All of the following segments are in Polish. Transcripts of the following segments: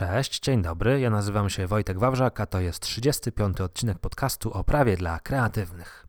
Cześć, dzień dobry. Ja nazywam się Wojtek Wawrzak, a to jest 35. odcinek podcastu o prawie dla kreatywnych.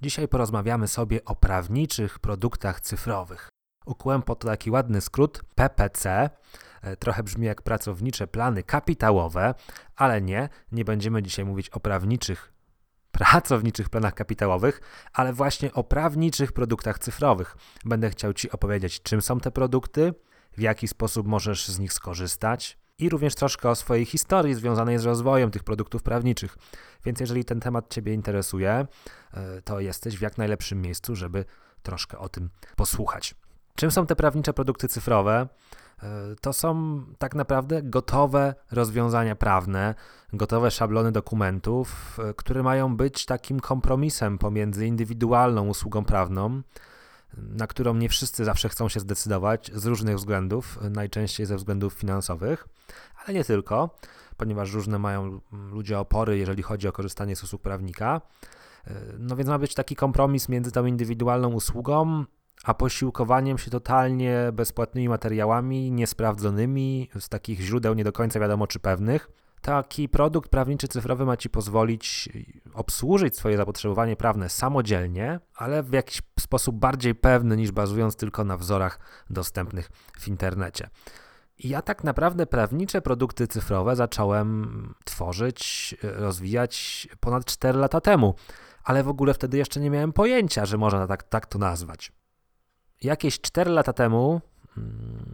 Dzisiaj porozmawiamy sobie o prawniczych produktach cyfrowych. Ukułem po to taki ładny skrót PPC. E, trochę brzmi jak pracownicze plany kapitałowe, ale nie, nie będziemy dzisiaj mówić o prawniczych pracowniczych planach kapitałowych, ale właśnie o prawniczych produktach cyfrowych. Będę chciał Ci opowiedzieć, czym są te produkty, w jaki sposób możesz z nich skorzystać, i również troszkę o swojej historii związanej z rozwojem tych produktów prawniczych. Więc jeżeli ten temat Ciebie interesuje, e, to jesteś w jak najlepszym miejscu, żeby troszkę o tym posłuchać. Czym są te prawnicze produkty cyfrowe? E, to są tak naprawdę gotowe rozwiązania prawne, gotowe szablony dokumentów, e, które mają być takim kompromisem pomiędzy indywidualną usługą prawną, na którą nie wszyscy zawsze chcą się zdecydować z różnych względów, najczęściej ze względów finansowych, ale nie tylko, ponieważ różne mają ludzie opory, jeżeli chodzi o korzystanie z usług prawnika. No więc ma być taki kompromis między tą indywidualną usługą, a posiłkowaniem się totalnie bezpłatnymi materiałami, niesprawdzonymi, z takich źródeł nie do końca wiadomo czy pewnych. Taki produkt prawniczy cyfrowy ma Ci pozwolić obsłużyć swoje zapotrzebowanie prawne samodzielnie, ale w jakiś sposób bardziej pewny niż bazując tylko na wzorach dostępnych w internecie. I ja tak naprawdę prawnicze produkty cyfrowe zacząłem tworzyć, rozwijać ponad 4 lata temu, ale w ogóle wtedy jeszcze nie miałem pojęcia, że można tak, tak to nazwać. Jakieś 4 lata temu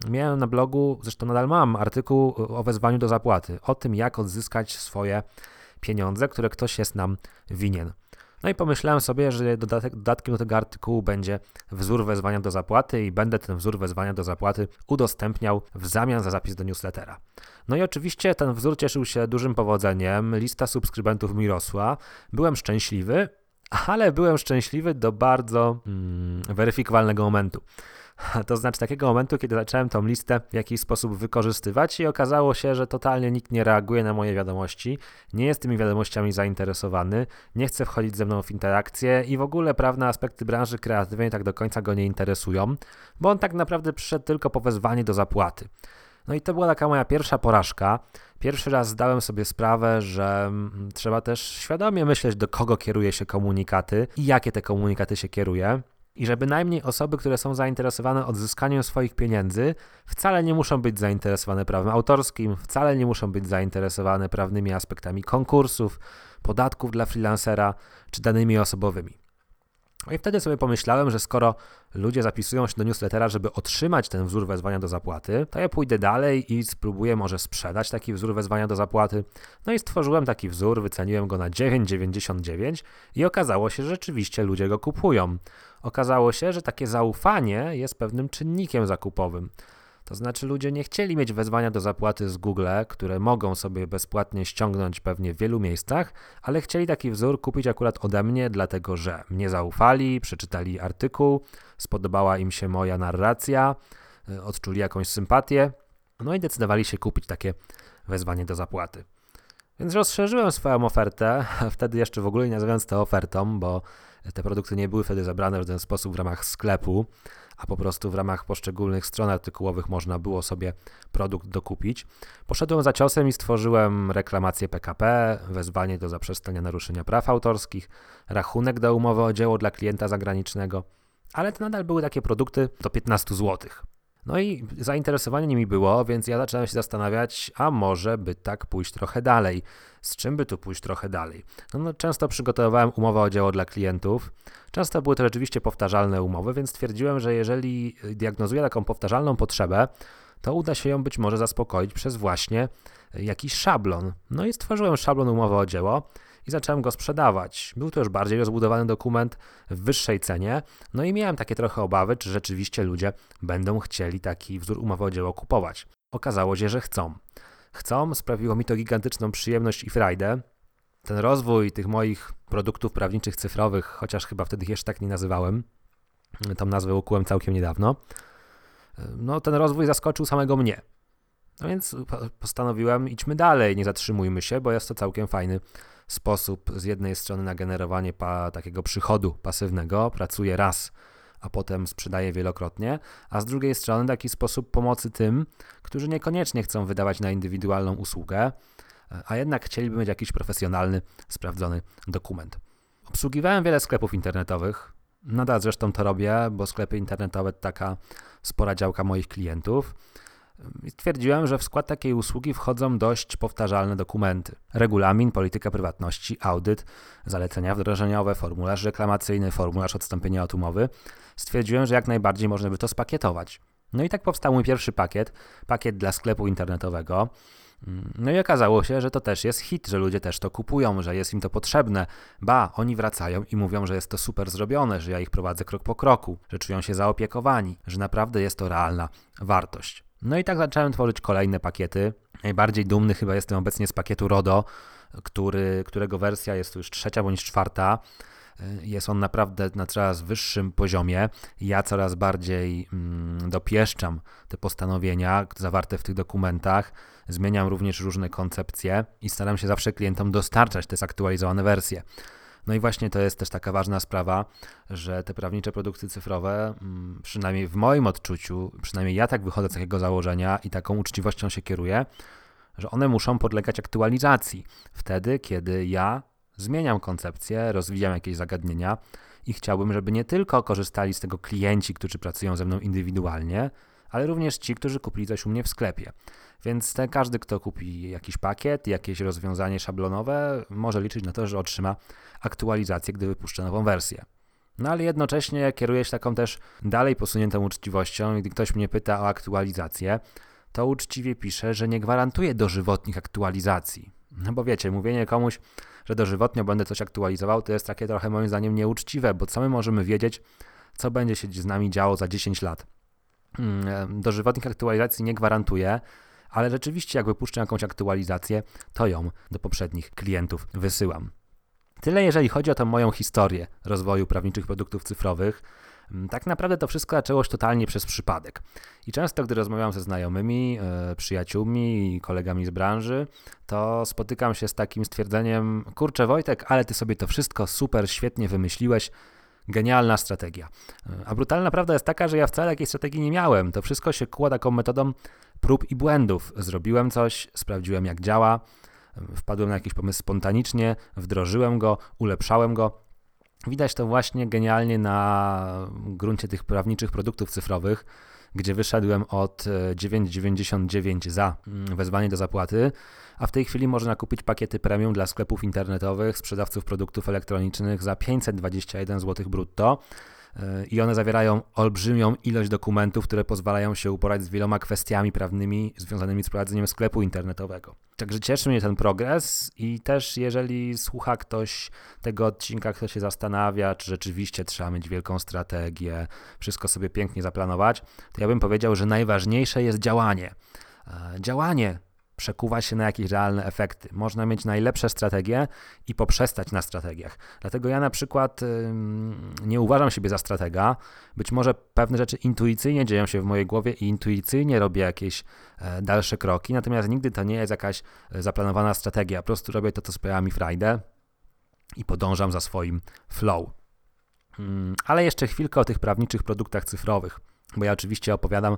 miałem na blogu, zresztą nadal mam, artykuł o wezwaniu do zapłaty, o tym, jak odzyskać swoje pieniądze, które ktoś jest nam winien. No i pomyślałem sobie, że dodatek, dodatkiem do tego artykułu będzie wzór wezwania do zapłaty i będę ten wzór wezwania do zapłaty udostępniał w zamian za zapis do newslettera. No i oczywiście ten wzór cieszył się dużym powodzeniem, lista subskrybentów mi rosła, byłem szczęśliwy, ale byłem szczęśliwy do bardzo mm, weryfikowalnego momentu. To znaczy takiego momentu, kiedy zacząłem tą listę w jakiś sposób wykorzystywać i okazało się, że totalnie nikt nie reaguje na moje wiadomości, nie jest tymi wiadomościami zainteresowany, nie chce wchodzić ze mną w interakcję i w ogóle prawne aspekty branży kreatywnej tak do końca go nie interesują, bo on tak naprawdę przyszedł tylko po wezwanie do zapłaty. No i to była taka moja pierwsza porażka. Pierwszy raz zdałem sobie sprawę, że mm, trzeba też świadomie myśleć, do kogo kieruje się komunikaty i jakie te komunikaty się kieruje i że bynajmniej osoby, które są zainteresowane odzyskaniem swoich pieniędzy, wcale nie muszą być zainteresowane prawem autorskim, wcale nie muszą być zainteresowane prawnymi aspektami konkursów, podatków dla freelancera czy danymi osobowymi. No I wtedy sobie pomyślałem, że skoro ludzie zapisują się do newslettera, żeby otrzymać ten wzór wezwania do zapłaty, to ja pójdę dalej i spróbuję może sprzedać taki wzór wezwania do zapłaty. No i stworzyłem taki wzór, wyceniłem go na 9,99 i okazało się, że rzeczywiście ludzie go kupują. Okazało się, że takie zaufanie jest pewnym czynnikiem zakupowym. To znaczy ludzie nie chcieli mieć wezwania do zapłaty z Google, które mogą sobie bezpłatnie ściągnąć pewnie w wielu miejscach, ale chcieli taki wzór kupić akurat ode mnie, dlatego że mnie zaufali, przeczytali artykuł, spodobała im się moja narracja, y, odczuli jakąś sympatię, no i decydowali się kupić takie wezwanie do zapłaty. Więc rozszerzyłem swoją ofertę, wtedy jeszcze w ogóle nie nazywając to ofertą, bo te produkty nie były wtedy zabrane w ten sposób w ramach sklepu, a po prostu w ramach poszczególnych stron artykułowych można było sobie produkt dokupić. Poszedłem za ciosem i stworzyłem reklamację PKP, wezwanie do zaprzestania naruszenia praw autorskich, rachunek do umowy o dzieło dla klienta zagranicznego, ale to nadal były takie produkty do 15 zł. No i zainteresowanie nimi było, więc ja zacząłem się zastanawiać, a może by tak pójść trochę dalej. Z czym by tu pójść trochę dalej? No, no, często przygotowywałem umowę o dzieło dla klientów. Często były to rzeczywiście powtarzalne umowy, więc stwierdziłem, że jeżeli diagnozuję taką powtarzalną potrzebę, to uda się ją być może zaspokoić przez właśnie jakiś szablon. No i stworzyłem szablon umowy o dzieło i zacząłem go sprzedawać. Był to już bardziej rozbudowany dokument w wyższej cenie, no i miałem takie trochę obawy, czy rzeczywiście ludzie będą chcieli taki wzór umowy o dzieło kupować. Okazało się, że chcą. Chcą, sprawiło mi to gigantyczną przyjemność i frajdę. Ten rozwój tych moich produktów prawniczych cyfrowych, chociaż chyba wtedy jeszcze tak nie nazywałem, tą nazwę ukułem całkiem niedawno, no ten rozwój zaskoczył samego mnie. No więc postanowiłem, idźmy dalej, nie zatrzymujmy się, bo jest to całkiem fajny sposób z jednej strony na generowanie pa, takiego przychodu pasywnego. Pracuję raz, a potem sprzedaje wielokrotnie, a z drugiej strony taki sposób pomocy tym, którzy niekoniecznie chcą wydawać na indywidualną usługę, a jednak chcieliby mieć jakiś profesjonalny, sprawdzony dokument. Obsługiwałem wiele sklepów internetowych. Nadal zresztą to robię, bo sklepy internetowe to taka spora działka moich klientów. Stwierdziłem, że w skład takiej usługi wchodzą dość powtarzalne dokumenty. Regulamin, polityka prywatności, audyt, zalecenia wdrożeniowe, formularz reklamacyjny, formularz odstąpienia od umowy. Stwierdziłem, że jak najbardziej można by to spakietować. No i tak powstał mój pierwszy pakiet, pakiet dla sklepu internetowego. No i okazało się, że to też jest hit, że ludzie też to kupują, że jest im to potrzebne. Ba, oni wracają i mówią, że jest to super zrobione, że ja ich prowadzę krok po kroku, że czują się zaopiekowani, że naprawdę jest to realna wartość. No i tak zacząłem tworzyć kolejne pakiety. Najbardziej dumny chyba jestem obecnie z pakietu RODO, który, którego wersja jest już trzecia bądź czwarta. Jest on naprawdę na coraz wyższym poziomie. Ja coraz bardziej mm, dopieszczam te postanowienia zawarte w tych dokumentach. Zmieniam również różne koncepcje i staram się zawsze klientom dostarczać te zaktualizowane wersje. No i właśnie to jest też taka ważna sprawa, że te prawnicze produkty cyfrowe, mm, przynajmniej w moim odczuciu, przynajmniej ja tak wychodzę z takiego założenia i taką uczciwością się kieruję, że one muszą podlegać aktualizacji. Wtedy, kiedy ja zmieniam koncepcję, rozwijam jakieś zagadnienia i chciałbym, żeby nie tylko korzystali z tego klienci, którzy pracują ze mną indywidualnie, ale również ci, którzy kupili coś u mnie w sklepie. Więc te, każdy, kto kupi jakiś pakiet, jakieś rozwiązanie szablonowe, może liczyć na to, że otrzyma aktualizację, gdy wypuszczę nową wersję. No ale jednocześnie kieruję się taką też dalej posuniętą uczciwością i gdy ktoś mnie pyta o aktualizację, to uczciwie piszę, że nie gwarantuję dożywotnich aktualizacji. No bo wiecie, mówienie komuś, że dożywotnio będę coś aktualizował, to jest takie trochę moim zdaniem nieuczciwe, bo co my możemy wiedzieć, co będzie się z nami działo za 10 lat. Hmm, dożywotnych aktualizacji nie gwarantuję, ale rzeczywiście jak wypuszczę jakąś aktualizację, to ją do poprzednich klientów wysyłam. Tyle jeżeli chodzi o tę moją historię rozwoju prawniczych produktów cyfrowych. Mm, tak naprawdę to wszystko zaczęło się totalnie przez przypadek. I często, gdy rozmawiam ze znajomymi, e, przyjaciółmi i kolegami z branży, to spotykam się z takim stwierdzeniem: Kurczę, Wojtek, ale ty sobie to wszystko super, świetnie wymyśliłeś. Genialna strategia. A brutalna prawda jest taka, że ja wcale takiej strategii nie miałem. To wszystko się kło taką metodą prób i błędów. Zrobiłem coś, sprawdziłem jak działa, wpadłem na jakiś pomysł spontanicznie, wdrożyłem go, ulepszałem go. Widać to właśnie genialnie na gruncie tych prawniczych produktów cyfrowych, gdzie wyszedłem od 9,99 e, za mm, wezwanie do zapłaty, a w tej chwili można kupić pakiety premium dla sklepów internetowych, sprzedawców produktów elektronicznych za 521 zł brutto i one zawierają olbrzymią ilość dokumentów, które pozwalają się uporać z wieloma kwestiami prawnymi związanymi z prowadzeniem sklepu internetowego. Także cieszy mnie ten progres i też jeżeli słucha ktoś tego odcinka, kto się zastanawia, czy rzeczywiście trzeba mieć wielką strategię, wszystko sobie pięknie zaplanować, to ja bym powiedział, że najważniejsze jest działanie. E, działanie przekuwa się na jakieś realne efekty. Można mieć najlepsze strategie i poprzestać na strategiach. Dlatego ja na przykład nie uważam siebie za stratega. Być może pewne rzeczy intuicyjnie dzieją się w mojej głowie i intuicyjnie robię jakieś e, dalsze kroki, natomiast nigdy to nie jest jakaś e, zaplanowana strategia. Po prostu robię to, co sprawia mi frajdę i podążam za swoim flow. Mm, ale jeszcze chwilkę o tych prawniczych produktach cyfrowych, bo ja oczywiście opowiadam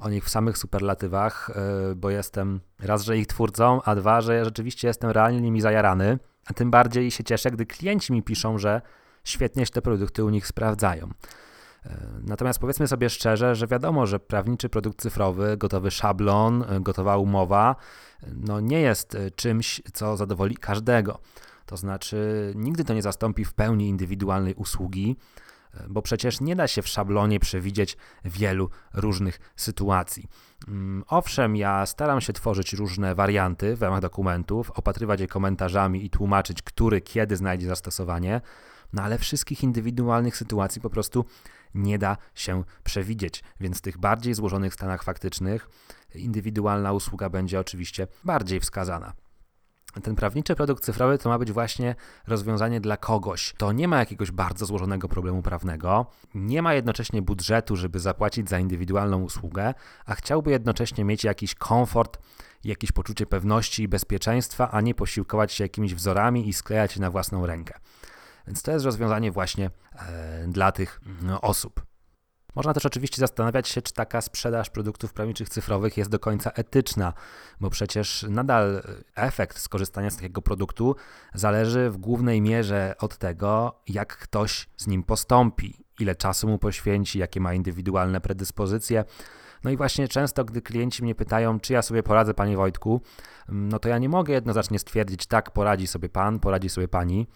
o nich w samych superlatywach, e, bo jestem raz, że ich twórcą, a dwa, że rzeczywiście jestem realnie nimi zajarany, a tym bardziej się cieszę, gdy klienci mi piszą, że świetnie się te produkty u nich sprawdzają. E, natomiast powiedzmy sobie szczerze, że wiadomo, że prawniczy produkt cyfrowy, gotowy szablon, e, gotowa umowa, no nie jest czymś, co zadowoli każdego. To znaczy, nigdy to nie zastąpi w pełni indywidualnej usługi, bo przecież nie da się w szablonie przewidzieć wielu różnych sytuacji. Mm, owszem, ja staram się tworzyć różne warianty w ramach dokumentów, opatrywać je komentarzami i tłumaczyć, który kiedy znajdzie zastosowanie, no ale wszystkich indywidualnych sytuacji po prostu nie da się przewidzieć, więc w tych bardziej złożonych stanach faktycznych indywidualna usługa będzie oczywiście bardziej wskazana ten prawniczy produkt cyfrowy to ma być właśnie rozwiązanie dla kogoś. To nie ma jakiegoś bardzo złożonego problemu prawnego, nie ma jednocześnie budżetu, żeby zapłacić za indywidualną usługę, a chciałby jednocześnie mieć jakiś komfort, jakieś poczucie pewności i bezpieczeństwa, a nie posiłkować się jakimiś wzorami i sklejać je na własną rękę. Więc to jest rozwiązanie właśnie e, dla tych no, osób. Można też oczywiście zastanawiać się, czy taka sprzedaż produktów prawniczych cyfrowych jest do końca etyczna, bo przecież nadal efekt skorzystania z takiego produktu zależy w głównej mierze od tego, jak ktoś z nim postąpi, ile czasu mu poświęci, jakie ma indywidualne predyspozycje. No i właśnie często, gdy klienci mnie pytają, czy ja sobie poradzę, panie Wojtku, no to ja nie mogę jednoznacznie stwierdzić, tak, poradzi sobie pan, poradzi sobie pani,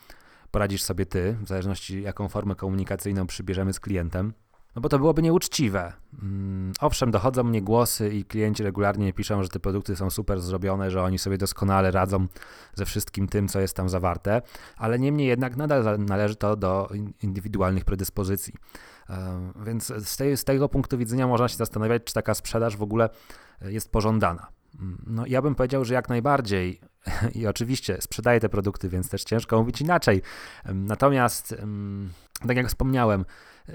poradzisz sobie ty, w zależności jaką formę komunikacyjną przybierzemy z klientem. No bo to byłoby nieuczciwe. Mm, owszem, dochodzą mnie głosy i klienci regularnie piszą, że te produkty są super zrobione, że oni sobie doskonale radzą ze wszystkim tym, co jest tam zawarte, ale niemniej jednak nadal należy to do indywidualnych predyspozycji. E, więc z, tej, z tego punktu widzenia można się zastanawiać, czy taka sprzedaż w ogóle jest pożądana. Mm, no, ja bym powiedział, że jak najbardziej. I oczywiście sprzedaję te produkty, więc też ciężko mówić inaczej. Natomiast, tak jak wspomniałem,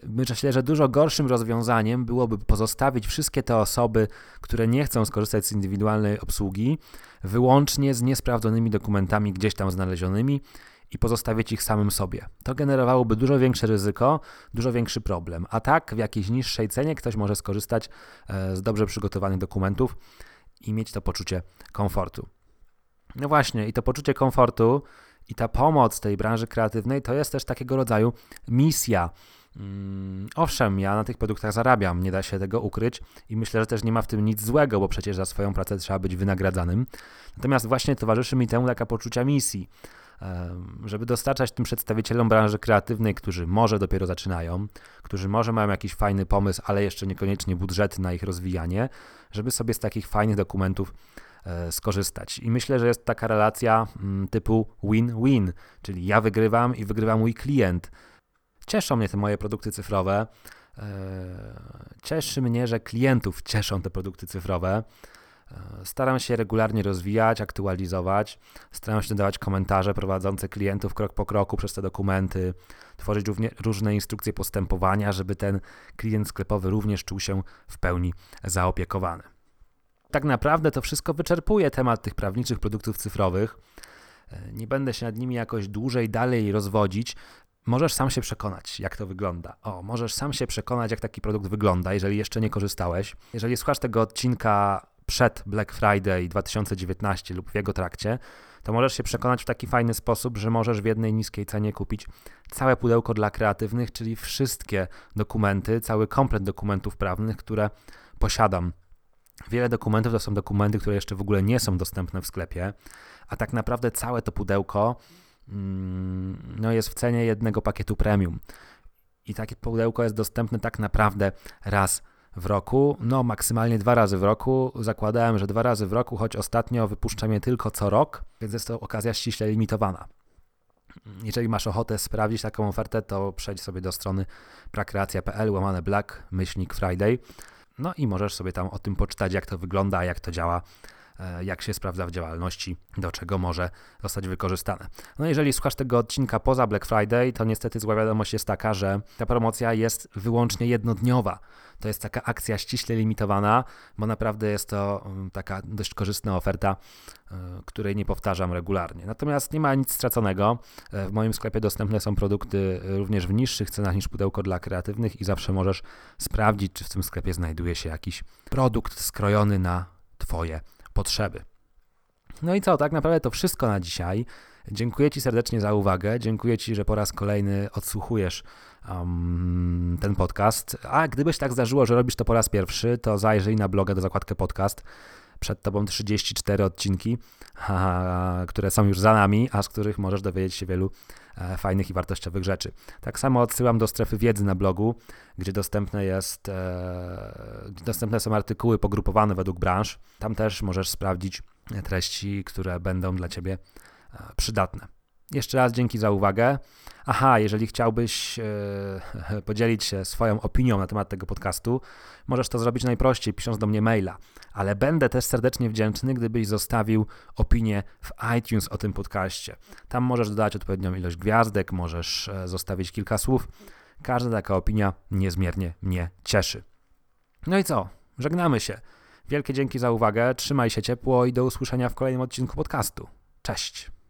myślę, że dużo gorszym rozwiązaniem byłoby pozostawić wszystkie te osoby, które nie chcą skorzystać z indywidualnej obsługi, wyłącznie z niesprawdzonymi dokumentami gdzieś tam znalezionymi i pozostawić ich samym sobie. To generowałoby dużo większe ryzyko, dużo większy problem. A tak w jakiejś niższej cenie ktoś może skorzystać e, z dobrze przygotowanych dokumentów i mieć to poczucie komfortu. No właśnie, i to poczucie komfortu i ta pomoc tej branży kreatywnej to jest też takiego rodzaju misja. Mm, owszem, ja na tych produktach zarabiam, nie da się tego ukryć i myślę, że też nie ma w tym nic złego, bo przecież za swoją pracę trzeba być wynagradzanym. Natomiast właśnie towarzyszy mi temu taka poczucia misji, żeby dostarczać tym przedstawicielom branży kreatywnej, którzy może dopiero zaczynają, którzy może mają jakiś fajny pomysł, ale jeszcze niekoniecznie budżety na ich rozwijanie, żeby sobie z takich fajnych dokumentów e, skorzystać. I myślę, że jest taka relacja mm, typu win-win, czyli ja wygrywam i wygrywa mój klient. Cieszą mnie te moje produkty cyfrowe. E, cieszy mnie, że klientów cieszą te produkty cyfrowe. E, staram się regularnie rozwijać, aktualizować, staram się dawać komentarze prowadzące klientów krok po kroku przez te dokumenty, tworzyć równie, różne instrukcje postępowania, żeby ten klient sklepowy również czuł się w pełni zaopiekowany. Tak naprawdę to wszystko wyczerpuje temat tych prawniczych produktów cyfrowych. E, nie będę się nad nimi jakoś dłużej dalej rozwodzić. Możesz sam się przekonać, jak to wygląda. O, możesz sam się przekonać, jak taki produkt wygląda, jeżeli jeszcze nie korzystałeś. Jeżeli słuchasz tego odcinka przed Black Friday 2019 lub w jego trakcie, to możesz się przekonać w taki fajny sposób, że możesz w jednej niskiej cenie kupić całe pudełko dla kreatywnych, czyli wszystkie dokumenty, cały komplet dokumentów prawnych, które posiadam. Wiele dokumentów to są dokumenty, które jeszcze w ogóle nie są dostępne w sklepie, a tak naprawdę całe to pudełko no, jest w cenie jednego pakietu premium. I takie pudełko jest dostępne tak naprawdę raz w roku, no maksymalnie dwa razy w roku. Zakładałem, że dwa razy w roku, choć ostatnio wypuszczam je tylko co rok, więc jest to okazja ściśle limitowana. Jeżeli masz ochotę sprawdzić taką ofertę, to przejdź sobie do strony prakreacja.pl łamane black myślnik Friday. No i możesz sobie tam o tym poczytać, jak to wygląda, jak to działa jak się sprawdza w działalności, do czego może zostać wykorzystane. No jeżeli słuchasz tego odcinka poza Black Friday, to niestety zła wiadomość jest taka, że ta promocja jest wyłącznie jednodniowa. To jest taka akcja ściśle limitowana, bo naprawdę jest to mm, taka dość korzystna oferta, e, której nie powtarzam regularnie. Natomiast nie ma nic straconego. E, w moim sklepie dostępne są produkty również w niższych cenach niż pudełko dla kreatywnych i zawsze możesz sprawdzić, czy w tym sklepie znajduje się jakiś produkt skrojony na Twoje potrzeby. No i co, tak naprawdę to wszystko na dzisiaj. Dziękuję Ci serdecznie za uwagę. Dziękuję Ci, że po raz kolejny odsłuchujesz um, ten podcast. A gdybyś tak zdarzyło, że robisz to po raz pierwszy, to zajrzyj na bloga do zakładkę podcast. Przed Tobą 34 odcinki, które są już za nami, a z których możesz dowiedzieć się wielu e, fajnych i wartościowych rzeczy. Tak samo odsyłam do strefy wiedzy na blogu, gdzie dostępne, jest, e, dostępne są artykuły pogrupowane według branż. Tam też możesz sprawdzić treści, które będą dla Ciebie e, przydatne. Jeszcze raz dzięki za uwagę. Aha, jeżeli chciałbyś e, podzielić się swoją opinią na temat tego podcastu, możesz to zrobić najprościej, pisząc do mnie maila. Ale będę też serdecznie wdzięczny, gdybyś zostawił opinię w iTunes o tym podcaście. Tam możesz dodać odpowiednią ilość gwiazdek, możesz e, zostawić kilka słów. Każda taka opinia niezmiernie mnie cieszy. No i co? Żegnamy się. Wielkie dzięki za uwagę, trzymaj się ciepło i do usłyszenia w kolejnym odcinku podcastu. Cześć.